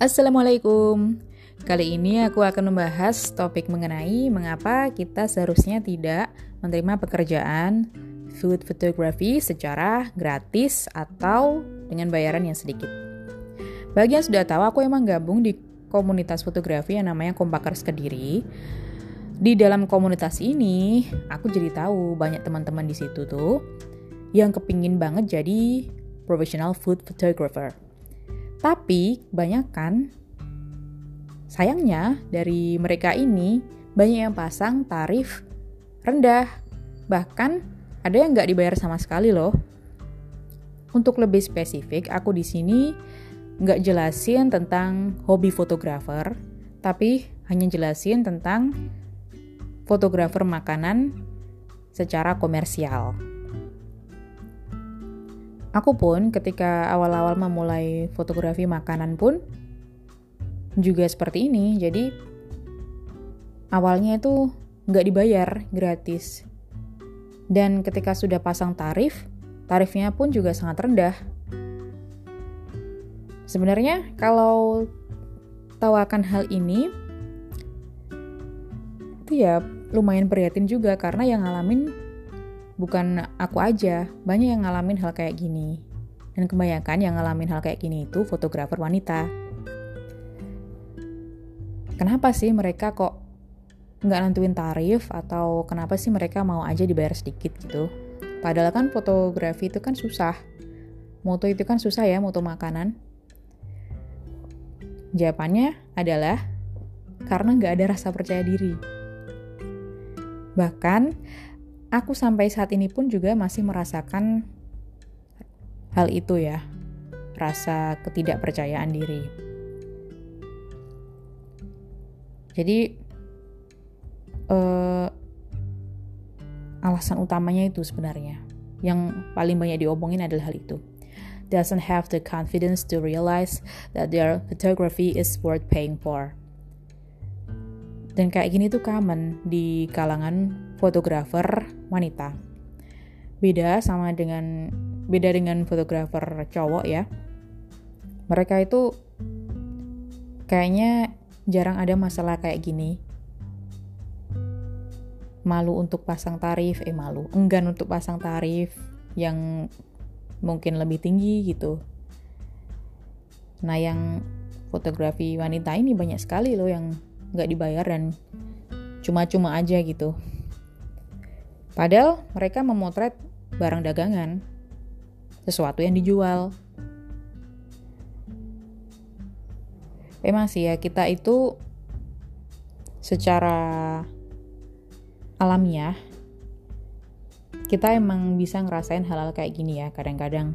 Assalamualaikum. Kali ini aku akan membahas topik mengenai mengapa kita seharusnya tidak menerima pekerjaan food photography secara gratis atau dengan bayaran yang sedikit. Bagi yang sudah tahu, aku emang gabung di komunitas fotografi yang namanya Kompakers Kediri. Di dalam komunitas ini, aku jadi tahu banyak teman-teman di situ tuh yang kepingin banget jadi professional food photographer. Tapi kebanyakan sayangnya dari mereka ini banyak yang pasang tarif rendah. Bahkan ada yang nggak dibayar sama sekali loh. Untuk lebih spesifik, aku di sini nggak jelasin tentang hobi fotografer, tapi hanya jelasin tentang fotografer makanan secara komersial. Aku pun ketika awal-awal memulai fotografi makanan pun juga seperti ini. Jadi awalnya itu nggak dibayar gratis. Dan ketika sudah pasang tarif, tarifnya pun juga sangat rendah. Sebenarnya kalau tahu akan hal ini, itu ya lumayan prihatin juga karena yang ngalamin bukan aku aja, banyak yang ngalamin hal kayak gini. Dan kebanyakan yang ngalamin hal kayak gini itu fotografer wanita. Kenapa sih mereka kok nggak nentuin tarif atau kenapa sih mereka mau aja dibayar sedikit gitu? Padahal kan fotografi itu kan susah. Moto itu kan susah ya, moto makanan. Jawabannya adalah karena nggak ada rasa percaya diri. Bahkan aku sampai saat ini pun juga masih merasakan hal itu ya, rasa ketidakpercayaan diri. Jadi uh, alasan utamanya itu sebenarnya yang paling banyak diomongin adalah hal itu. Doesn't have the confidence to realize that their photography is worth paying for. Dan kayak gini tuh common di kalangan fotografer wanita. Beda sama dengan beda dengan fotografer cowok ya. Mereka itu kayaknya jarang ada masalah kayak gini. Malu untuk pasang tarif, eh malu, enggan untuk pasang tarif yang mungkin lebih tinggi gitu. Nah yang fotografi wanita ini banyak sekali loh yang nggak dibayar dan cuma-cuma aja gitu. Padahal mereka memotret barang dagangan, sesuatu yang dijual. Emang sih ya, kita itu secara alamiah, kita emang bisa ngerasain hal-hal kayak gini ya, kadang-kadang.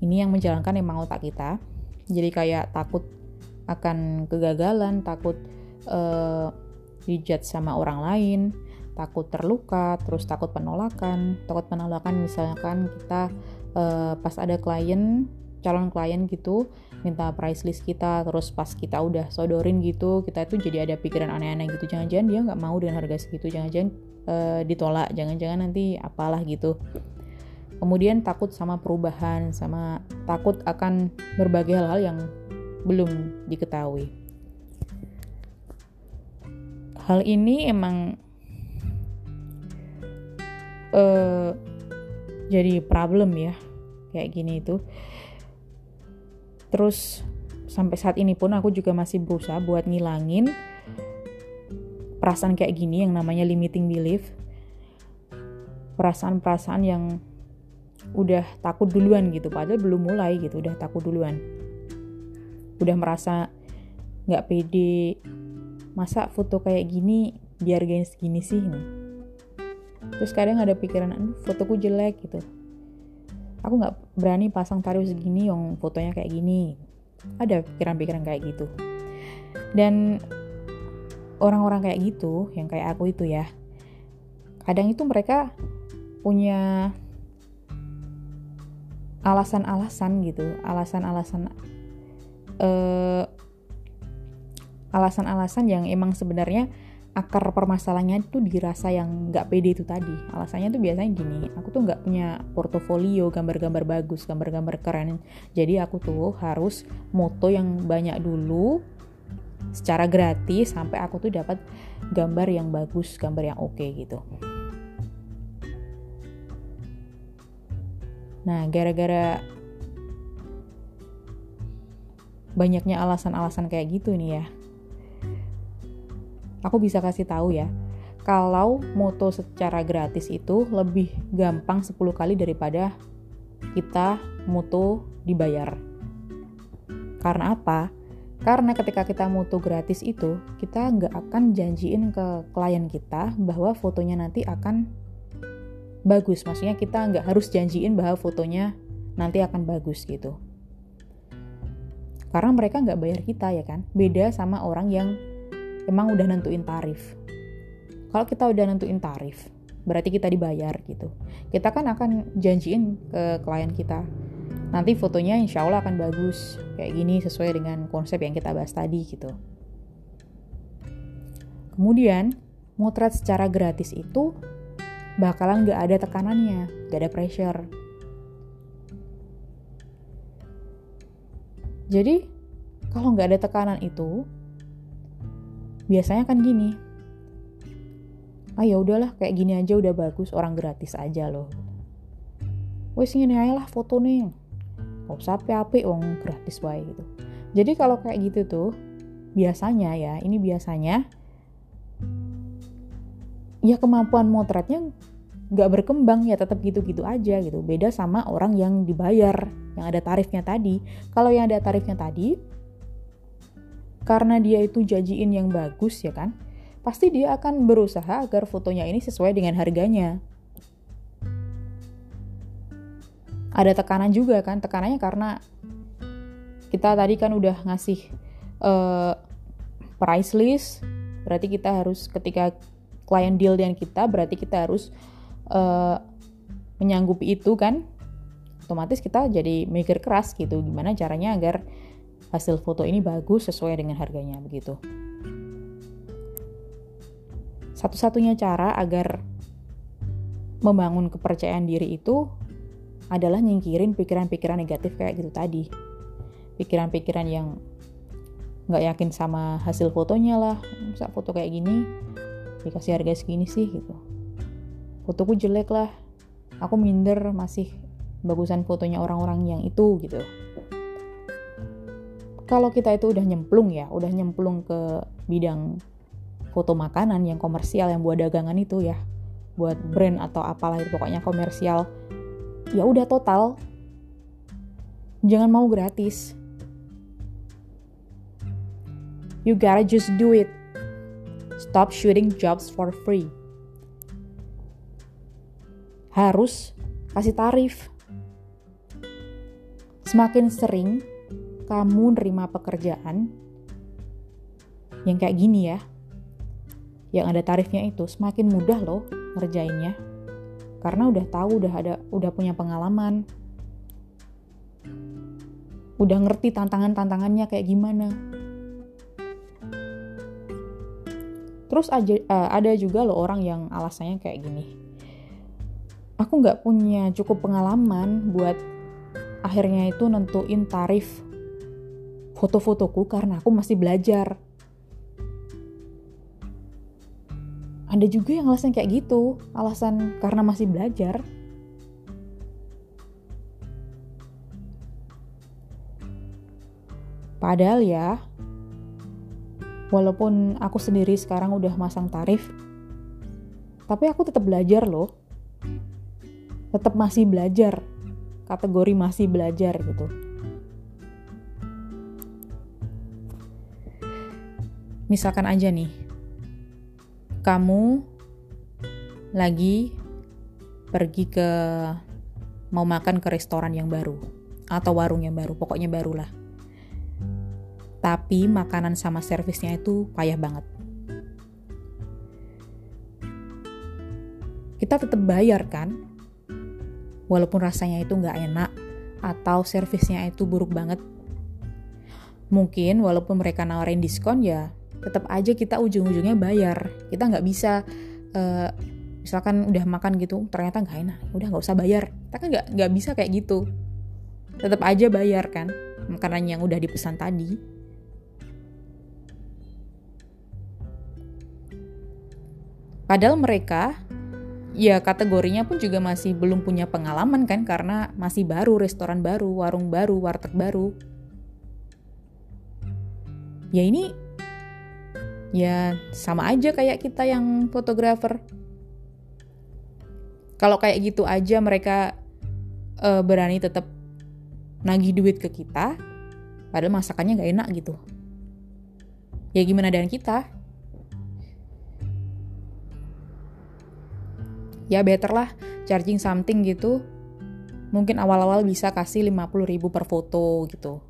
Ini yang menjalankan emang otak kita, jadi kayak takut akan kegagalan, takut uh, dijudge sama orang lain, takut terluka, terus takut penolakan, takut penolakan misalkan kita uh, pas ada klien, calon klien gitu, minta price list kita, terus pas kita udah sodorin gitu, kita itu jadi ada pikiran aneh-aneh gitu, jangan-jangan dia nggak mau dengan harga segitu, jangan-jangan uh, ditolak, jangan-jangan nanti apalah gitu. Kemudian takut sama perubahan, sama takut akan berbagai hal-hal yang belum diketahui. Hal ini emang uh, jadi problem ya kayak gini itu. Terus sampai saat ini pun aku juga masih berusaha buat ngilangin perasaan kayak gini yang namanya limiting belief. Perasaan-perasaan yang udah takut duluan gitu padahal belum mulai gitu udah takut duluan. Udah merasa nggak pede masa foto kayak gini biar gini segini sih terus kadang ada pikiran fotoku jelek gitu. Aku nggak berani pasang tarif segini yang fotonya kayak gini. Ada pikiran-pikiran kayak gitu. Dan orang-orang kayak gitu yang kayak aku itu ya kadang itu mereka punya alasan-alasan gitu alasan-alasan uh, alasan-alasan yang emang sebenarnya akar permasalahannya itu dirasa yang nggak pede itu tadi. Alasannya tuh biasanya gini, aku tuh nggak punya portofolio gambar-gambar bagus, gambar-gambar keren. Jadi aku tuh harus moto yang banyak dulu secara gratis sampai aku tuh dapat gambar yang bagus, gambar yang oke okay, gitu. Nah, gara-gara banyaknya alasan-alasan kayak gitu nih ya, aku bisa kasih tahu ya, kalau moto secara gratis itu lebih gampang 10 kali daripada kita moto dibayar. Karena apa? Karena ketika kita moto gratis itu, kita nggak akan janjiin ke klien kita bahwa fotonya nanti akan bagus. Maksudnya kita nggak harus janjiin bahwa fotonya nanti akan bagus gitu. Karena mereka nggak bayar kita ya kan. Beda sama orang yang emang udah nentuin tarif. Kalau kita udah nentuin tarif, berarti kita dibayar gitu. Kita kan akan janjiin ke klien kita, nanti fotonya insya Allah akan bagus, kayak gini sesuai dengan konsep yang kita bahas tadi gitu. Kemudian, motret secara gratis itu bakalan gak ada tekanannya, gak ada pressure. Jadi, kalau nggak ada tekanan itu, biasanya kan gini ah ya udahlah kayak gini aja udah bagus orang gratis aja loh. Wes ini aja lah foto nih. Gak usah api-api wong gratis wae gitu. Jadi kalau kayak gitu tuh biasanya ya ini biasanya ya kemampuan motretnya nggak berkembang ya tetap gitu-gitu aja gitu. Beda sama orang yang dibayar yang ada tarifnya tadi. Kalau yang ada tarifnya tadi karena dia itu janjiin yang bagus ya kan, pasti dia akan berusaha agar fotonya ini sesuai dengan harganya. Ada tekanan juga kan, tekanannya karena kita tadi kan udah ngasih uh, price list, berarti kita harus ketika klien deal dengan kita, berarti kita harus uh, menyanggupi itu kan, otomatis kita jadi mikir keras gitu, gimana caranya agar hasil foto ini bagus sesuai dengan harganya begitu. Satu-satunya cara agar membangun kepercayaan diri itu adalah nyingkirin pikiran-pikiran negatif kayak gitu tadi. Pikiran-pikiran yang nggak yakin sama hasil fotonya lah. Masa foto kayak gini dikasih harga segini sih gitu. Fotoku jelek lah. Aku minder masih bagusan fotonya orang-orang yang itu gitu kalau kita itu udah nyemplung ya, udah nyemplung ke bidang foto makanan yang komersial yang buat dagangan itu ya, buat brand atau apalah itu pokoknya komersial, ya udah total. Jangan mau gratis. You gotta just do it. Stop shooting jobs for free. Harus kasih tarif. Semakin sering kamu nerima pekerjaan yang kayak gini ya, yang ada tarifnya itu semakin mudah loh ngerjainnya. Karena udah tahu, udah ada, udah punya pengalaman, udah ngerti tantangan-tantangannya kayak gimana. Terus aja, uh, ada juga loh orang yang alasannya kayak gini. Aku nggak punya cukup pengalaman buat akhirnya itu nentuin tarif foto-fotoku karena aku masih belajar. Ada juga yang alasan kayak gitu, alasan karena masih belajar. Padahal ya, walaupun aku sendiri sekarang udah masang tarif, tapi aku tetap belajar loh. Tetap masih belajar, kategori masih belajar gitu. Misalkan aja nih, kamu lagi pergi ke mau makan ke restoran yang baru atau warung yang baru, pokoknya barulah. Tapi makanan sama servisnya itu payah banget. Kita tetap bayar kan? Walaupun rasanya itu nggak enak atau servisnya itu buruk banget. Mungkin walaupun mereka nawarin diskon ya tetap aja kita ujung-ujungnya bayar. Kita nggak bisa uh, misalkan udah makan gitu ternyata nggak enak. Udah nggak usah bayar. Kita kan nggak nggak bisa kayak gitu. Tetap aja bayar kan makanan yang udah dipesan tadi. Padahal mereka ya kategorinya pun juga masih belum punya pengalaman kan karena masih baru restoran baru warung baru warteg baru. Ya ini ya sama aja kayak kita yang fotografer. Kalau kayak gitu aja mereka uh, berani tetap nagih duit ke kita padahal masakannya nggak enak gitu. Ya gimana dengan kita? Ya better lah charging something gitu. Mungkin awal-awal bisa kasih 50 ribu per foto gitu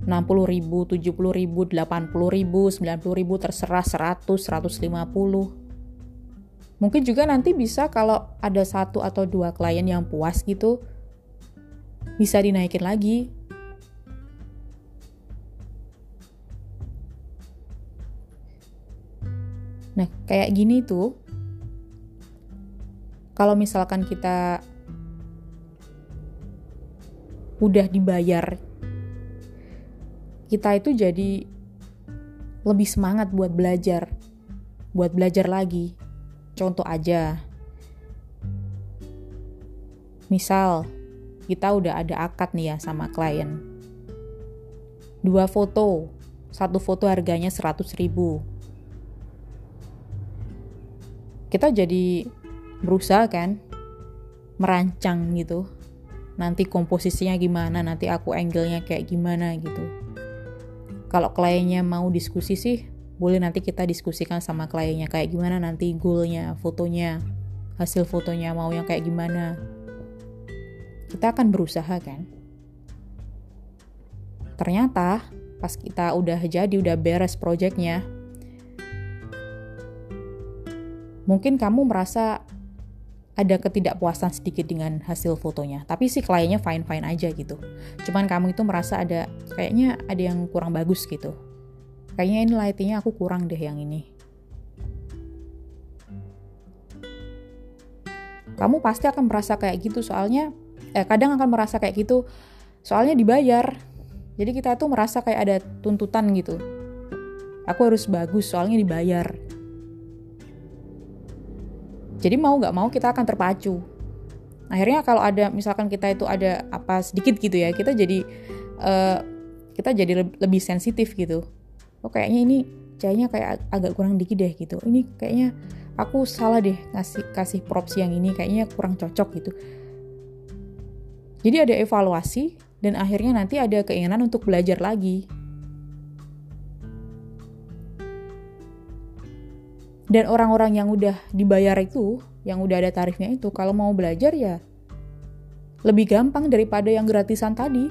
60 ribu, 70 ribu, 80 ribu, 90 ribu, terserah 100, 150. Mungkin juga nanti bisa kalau ada satu atau dua klien yang puas gitu, bisa dinaikin lagi. Nah, kayak gini tuh, kalau misalkan kita udah dibayar kita itu jadi lebih semangat buat belajar, buat belajar lagi. Contoh aja, misal kita udah ada akad nih ya sama klien. Dua foto, satu foto harganya 100 ribu. Kita jadi berusaha kan, merancang gitu. Nanti komposisinya gimana, nanti aku angle-nya kayak gimana gitu kalau kliennya mau diskusi sih boleh nanti kita diskusikan sama kliennya. Kayak gimana nanti goalnya fotonya hasil fotonya mau yang kayak gimana. Kita akan berusaha kan. Ternyata pas kita udah jadi udah beres projectnya mungkin kamu merasa ada ketidakpuasan sedikit dengan hasil fotonya. Tapi si kliennya fine-fine aja gitu. Cuman kamu itu merasa ada kayaknya ada yang kurang bagus gitu. Kayaknya ini lightingnya aku kurang deh yang ini. Kamu pasti akan merasa kayak gitu soalnya eh kadang akan merasa kayak gitu soalnya dibayar. Jadi kita tuh merasa kayak ada tuntutan gitu. Aku harus bagus soalnya dibayar jadi mau nggak mau kita akan terpacu. Akhirnya kalau ada misalkan kita itu ada apa sedikit gitu ya, kita jadi uh, kita jadi lebih sensitif gitu. Oh kayaknya ini kayaknya kayak agak kurang dikit deh gitu. Ini kayaknya aku salah deh ngasih kasih props yang ini kayaknya kurang cocok gitu. Jadi ada evaluasi dan akhirnya nanti ada keinginan untuk belajar lagi. Dan orang-orang yang udah dibayar itu, yang udah ada tarifnya itu, kalau mau belajar ya lebih gampang daripada yang gratisan tadi.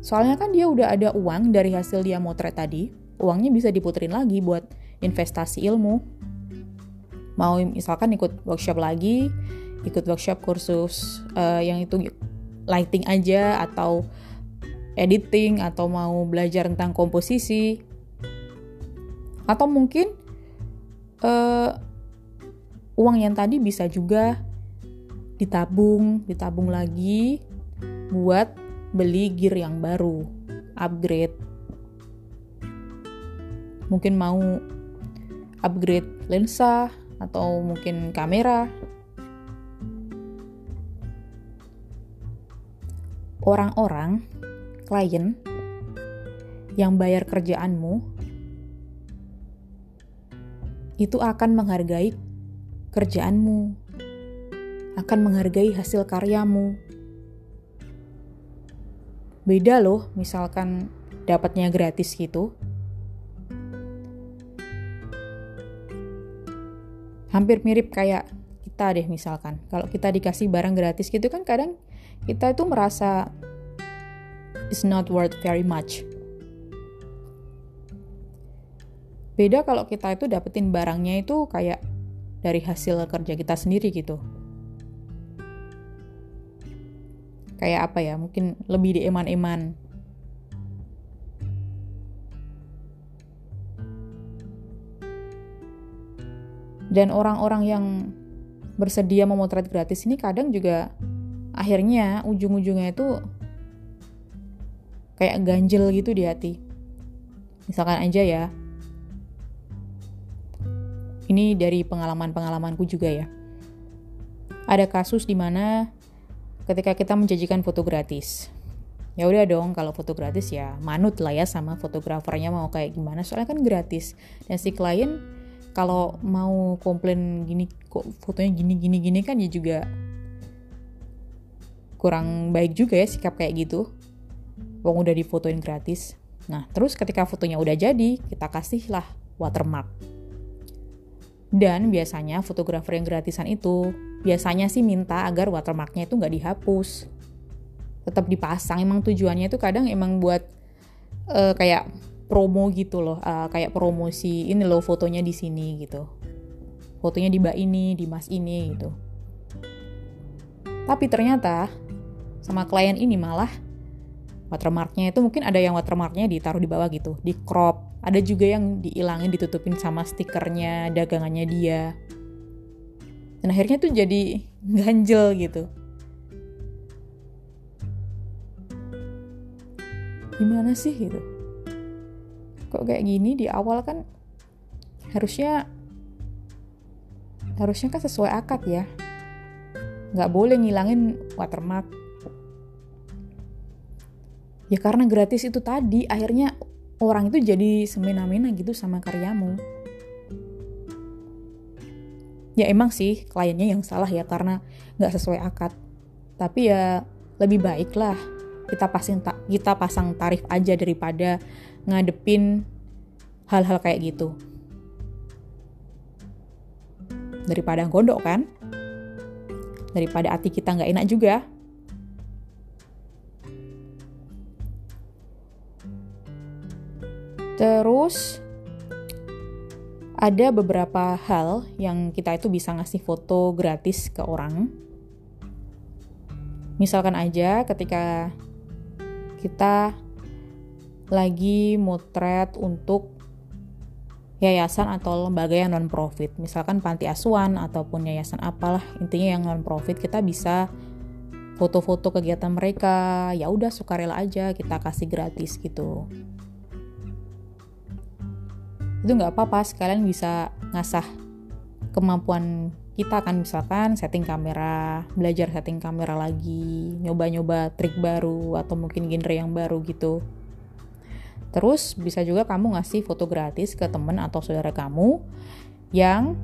Soalnya kan dia udah ada uang dari hasil dia motret tadi, uangnya bisa diputerin lagi buat investasi ilmu. Mau misalkan ikut workshop lagi, ikut workshop kursus uh, yang itu lighting aja atau editing atau mau belajar tentang komposisi atau mungkin uh, uang yang tadi bisa juga ditabung, ditabung lagi buat beli gear yang baru, upgrade. Mungkin mau upgrade lensa atau mungkin kamera. Orang-orang, klien yang bayar kerjaanmu itu akan menghargai kerjaanmu, akan menghargai hasil karyamu. Beda loh, misalkan dapatnya gratis gitu. Hampir mirip kayak kita deh misalkan. Kalau kita dikasih barang gratis gitu kan kadang kita itu merasa it's not worth very much. Beda kalau kita itu dapetin barangnya itu kayak dari hasil kerja kita sendiri gitu. Kayak apa ya, mungkin lebih di eman-eman. dan orang-orang yang bersedia memotret gratis ini kadang juga akhirnya ujung-ujungnya itu kayak ganjel gitu di hati misalkan aja ya ini dari pengalaman-pengalamanku juga ya. Ada kasus di mana ketika kita menjanjikan foto gratis ya udah dong kalau foto gratis ya manut lah ya sama fotografernya mau kayak gimana. Soalnya kan gratis. Dan si klien kalau mau komplain gini kok fotonya gini gini gini kan ya juga kurang baik juga ya sikap kayak gitu. Wong udah difotoin gratis. Nah terus ketika fotonya udah jadi kita kasih lah watermark dan biasanya fotografer yang gratisan itu biasanya sih minta agar watermarknya itu nggak dihapus. Tetap dipasang emang tujuannya itu kadang emang buat uh, kayak promo gitu loh uh, kayak promosi ini loh fotonya di sini gitu. Fotonya di mbak ini di mas ini gitu. Tapi ternyata sama klien ini malah watermarknya itu mungkin ada yang watermarknya ditaruh di bawah gitu di crop ada juga yang dihilangin ditutupin sama stikernya dagangannya dia. Dan akhirnya tuh jadi ganjel gitu. Gimana sih gitu? Kok kayak gini? Di awal kan harusnya harusnya kan sesuai akad ya. Nggak boleh ngilangin watermark. Ya karena gratis itu tadi akhirnya orang itu jadi semena-mena gitu sama karyamu. Ya emang sih kliennya yang salah ya karena nggak sesuai akad. Tapi ya lebih baik lah kita pasang kita pasang tarif aja daripada ngadepin hal-hal kayak gitu. Daripada gondok kan? Daripada hati kita nggak enak juga terus ada beberapa hal yang kita itu bisa ngasih foto gratis ke orang. Misalkan aja ketika kita lagi motret untuk yayasan atau lembaga yang non profit misalkan panti asuhan ataupun yayasan apalah intinya yang non profit kita bisa foto-foto kegiatan mereka. Ya udah sukarela aja kita kasih gratis gitu itu nggak apa-apa sekalian bisa ngasah kemampuan kita kan misalkan setting kamera, belajar setting kamera lagi, nyoba-nyoba trik baru atau mungkin genre yang baru gitu. Terus bisa juga kamu ngasih foto gratis ke temen atau saudara kamu yang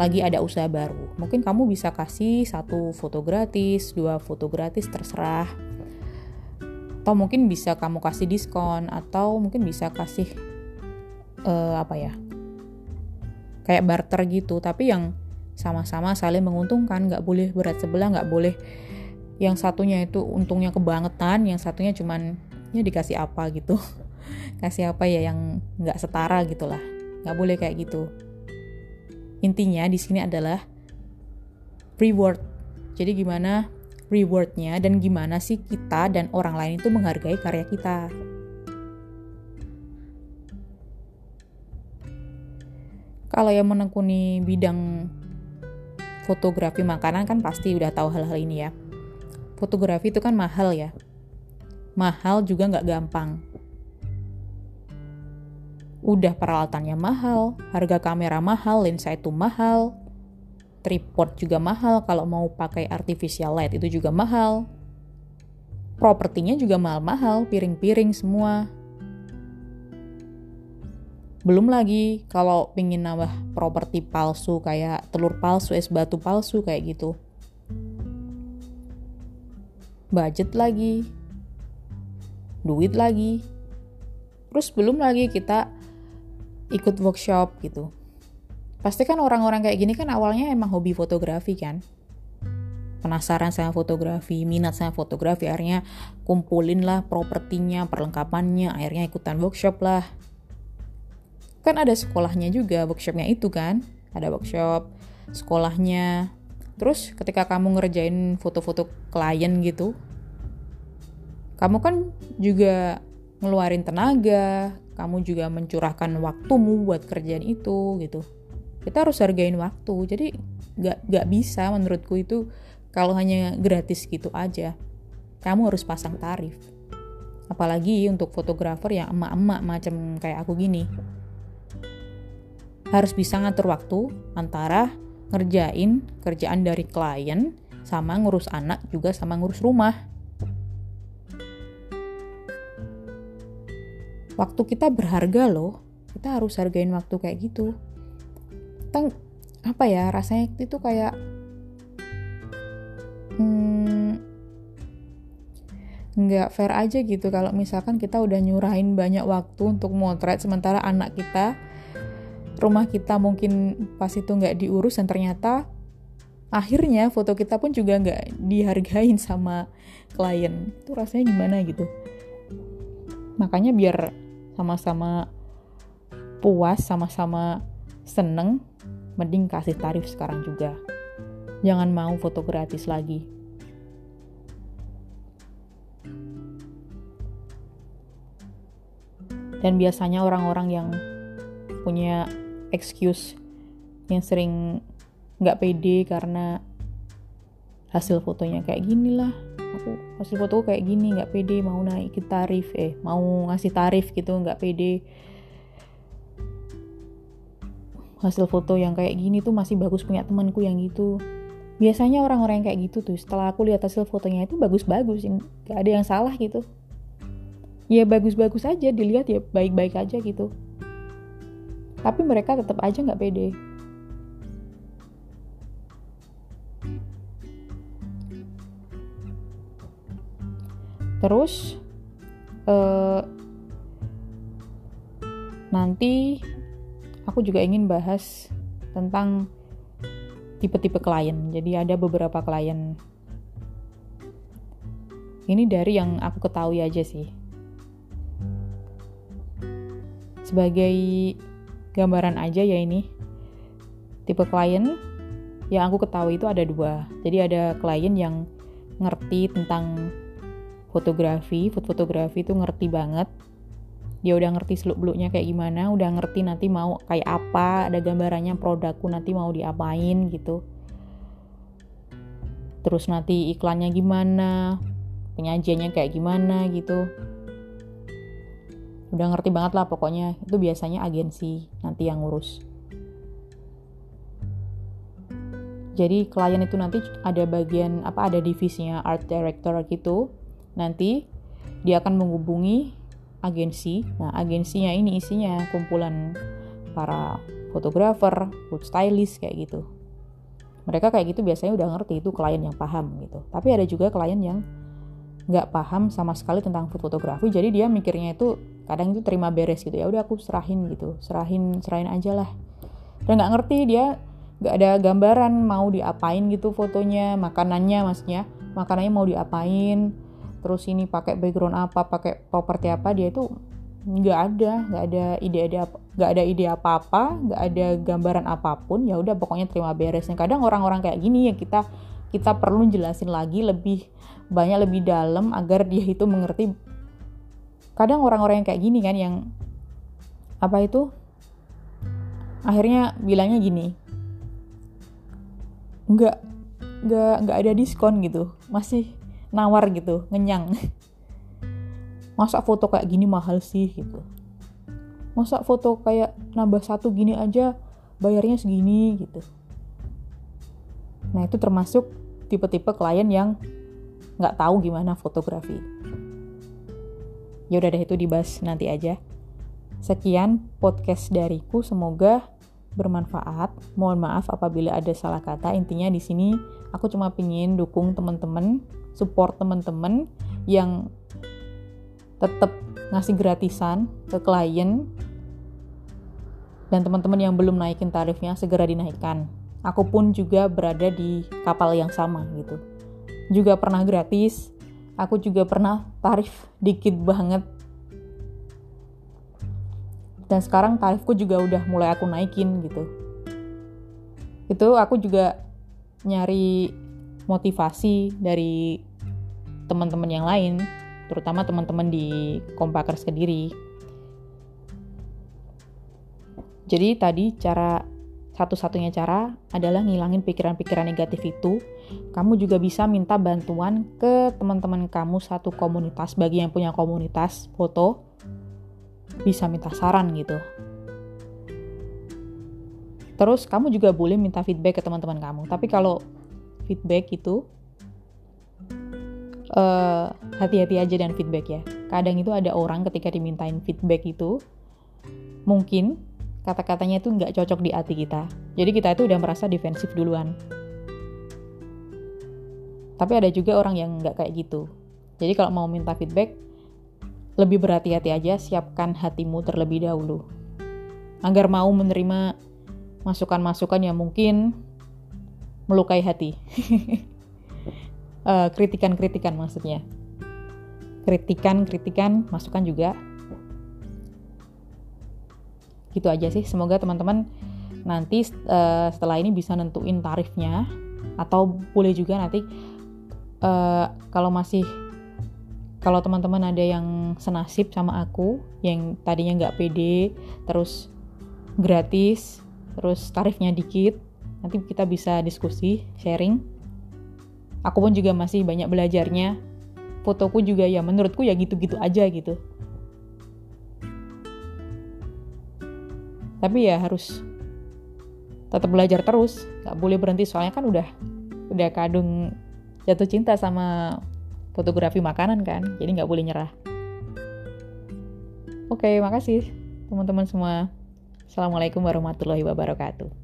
lagi ada usaha baru. Mungkin kamu bisa kasih satu foto gratis, dua foto gratis terserah. Atau mungkin bisa kamu kasih diskon atau mungkin bisa kasih uh, apa ya? Kayak barter gitu, tapi yang sama-sama saling menguntungkan nggak boleh berat sebelah nggak boleh yang satunya itu untungnya kebangetan yang satunya cuman ya dikasih apa? gitu. Kasih apa ya yang nggak setara gitulah nggak boleh kayak gitu. Intinya di sini adalah reward. Jadi gimana rewardnya dan gimana sih kita dan orang lain itu menghargai karya kita kalau yang menekuni bidang fotografi makanan kan pasti udah tahu hal-hal ini ya. Fotografi itu kan mahal ya. Mahal juga nggak gampang. Udah peralatannya mahal, harga kamera mahal, lensa itu mahal, tripod juga mahal, kalau mau pakai artificial light itu juga mahal. Propertinya juga mahal-mahal, piring-piring semua. Belum lagi kalau pingin nambah properti palsu kayak telur palsu, es batu palsu kayak gitu. Budget lagi. Duit lagi. Terus belum lagi kita ikut workshop gitu. Pasti kan orang-orang kayak gini kan awalnya emang hobi fotografi kan penasaran sama fotografi, minat sama fotografi, akhirnya kumpulin lah propertinya, perlengkapannya, akhirnya ikutan workshop lah kan ada sekolahnya juga workshopnya itu kan? Ada workshop sekolahnya. Terus ketika kamu ngerjain foto-foto klien gitu kamu kan juga ngeluarin tenaga kamu juga mencurahkan waktumu buat kerjaan itu gitu. Kita harus hargain waktu jadi gak, gak bisa menurutku itu kalau hanya gratis gitu aja. Kamu harus pasang tarif. Apalagi untuk fotografer yang emak-emak macam kayak aku gini harus bisa ngatur waktu antara ngerjain kerjaan dari klien sama ngurus anak juga sama ngurus rumah. Waktu kita berharga loh kita harus hargain waktu kayak gitu. Kita apa ya rasanya itu kayak hmm, nggak fair aja gitu kalau misalkan kita udah nyurahin banyak waktu untuk motret sementara anak kita rumah kita mungkin pas itu nggak diurus dan ternyata akhirnya foto kita pun juga nggak dihargain sama klien itu rasanya gimana gitu makanya biar sama-sama puas, sama-sama seneng, mending kasih tarif sekarang juga. Jangan mau foto gratis lagi. Dan biasanya orang-orang yang punya excuse yang sering nggak pede karena hasil fotonya kayak gini lah. Aku hasil foto kayak gini nggak pede mau naikin tarif eh mau ngasih tarif gitu nggak pede. Hasil foto yang kayak gini tuh masih bagus punya temanku yang gitu. Biasanya orang-orang yang kayak gitu tuh setelah aku lihat hasil fotonya itu bagus-bagus nggak ada yang salah gitu. Ya bagus-bagus aja dilihat ya baik-baik aja gitu tapi mereka tetap aja nggak pede Terus uh, nanti aku juga ingin bahas tentang tipe-tipe klien. Jadi ada beberapa klien. Ini dari yang aku ketahui aja sih. Sebagai gambaran aja ya ini. Tipe klien yang aku ketahui itu ada dua. Jadi ada klien yang ngerti tentang fotografi, food fotografi itu ngerti banget. Dia udah ngerti seluk-beluknya kayak gimana, udah ngerti nanti mau kayak apa, ada gambarannya produkku nanti mau diapain gitu. Terus nanti iklannya gimana, penyajiannya kayak gimana gitu. Udah ngerti banget lah pokoknya, itu biasanya agensi nanti yang ngurus. Jadi klien itu nanti ada bagian apa ada divisinya art director gitu nanti dia akan menghubungi agensi. Nah, agensinya ini isinya kumpulan para fotografer, food stylist kayak gitu. Mereka kayak gitu biasanya udah ngerti itu klien yang paham gitu. Tapi ada juga klien yang nggak paham sama sekali tentang food fotografi, jadi dia mikirnya itu kadang itu terima beres gitu ya. Udah aku serahin gitu, serahin serahin aja lah. Dan nggak ngerti dia nggak ada gambaran mau diapain gitu fotonya, makanannya maksudnya, makanannya mau diapain, terus ini pakai background apa pakai properti apa dia itu nggak ada nggak ada ide apa nggak ada ide apa apa nggak ada gambaran apa pun ya udah pokoknya terima beres kadang orang-orang kayak gini ya kita kita perlu jelasin lagi lebih banyak lebih dalam agar dia itu mengerti kadang orang-orang yang kayak gini kan yang apa itu akhirnya bilangnya gini nggak nggak nggak ada diskon gitu masih nawar gitu ngenyang. Masa foto kayak gini mahal sih? gitu. Masa foto kayak nambah satu gini aja bayarnya segini? gitu. Nah itu termasuk tipe-tipe klien yang nggak tahu gimana fotografi ya udah deh itu dibahas nanti aja sekian podcast dariku semoga bermanfaat. Mohon maaf apabila ada salah kata. Intinya di sini aku cuma pingin dukung teman-teman support teman-teman yang tetap ngasih gratisan ke klien dan teman-teman yang belum naikin tarifnya segera dinaikkan. Aku pun juga berada di kapal yang sama gitu. Juga pernah gratis, aku juga pernah tarif dikit banget. Dan sekarang tarifku juga udah mulai aku naikin gitu. Itu aku juga nyari motivasi dari teman-teman yang lain, terutama teman-teman di Kompakers Kediri. Jadi tadi cara satu-satunya cara adalah ngilangin pikiran-pikiran negatif itu. Kamu juga bisa minta bantuan ke teman-teman kamu satu komunitas, bagi yang punya komunitas foto, bisa minta saran gitu. Terus kamu juga boleh minta feedback ke teman-teman kamu. Tapi kalau feedback itu uh, hati-hati aja dan feedback ya. Kadang itu ada orang ketika dimintain feedback itu mungkin kata-katanya itu nggak cocok di hati kita. Jadi kita itu udah merasa defensif duluan. Tapi ada juga orang yang nggak kayak gitu. Jadi kalau mau minta feedback, lebih berhati-hati aja, siapkan hatimu terlebih dahulu. Agar mau menerima masukan-masukan yang mungkin melukai hati. uh, kritikan-kritikan maksudnya. Kritikan-kritikan, masukan juga gitu aja sih semoga teman-teman nanti uh, setelah ini bisa nentuin tarifnya atau boleh juga nanti uh, kalau masih kalau teman-teman ada yang senasib sama aku yang tadinya nggak pede terus gratis terus tarifnya dikit nanti kita bisa diskusi sharing. Aku pun juga masih banyak belajarnya. Fotoku juga ya menurutku ya gitu-gitu aja gitu. Tapi ya harus tetap belajar terus. Nggak boleh berhenti soalnya kan udah udah kadung jatuh cinta sama fotografi makanan kan jadi nggak boleh nyerah. Oke makasih teman-teman semua. Assalamualaikum warahmatullahi wabarakatuh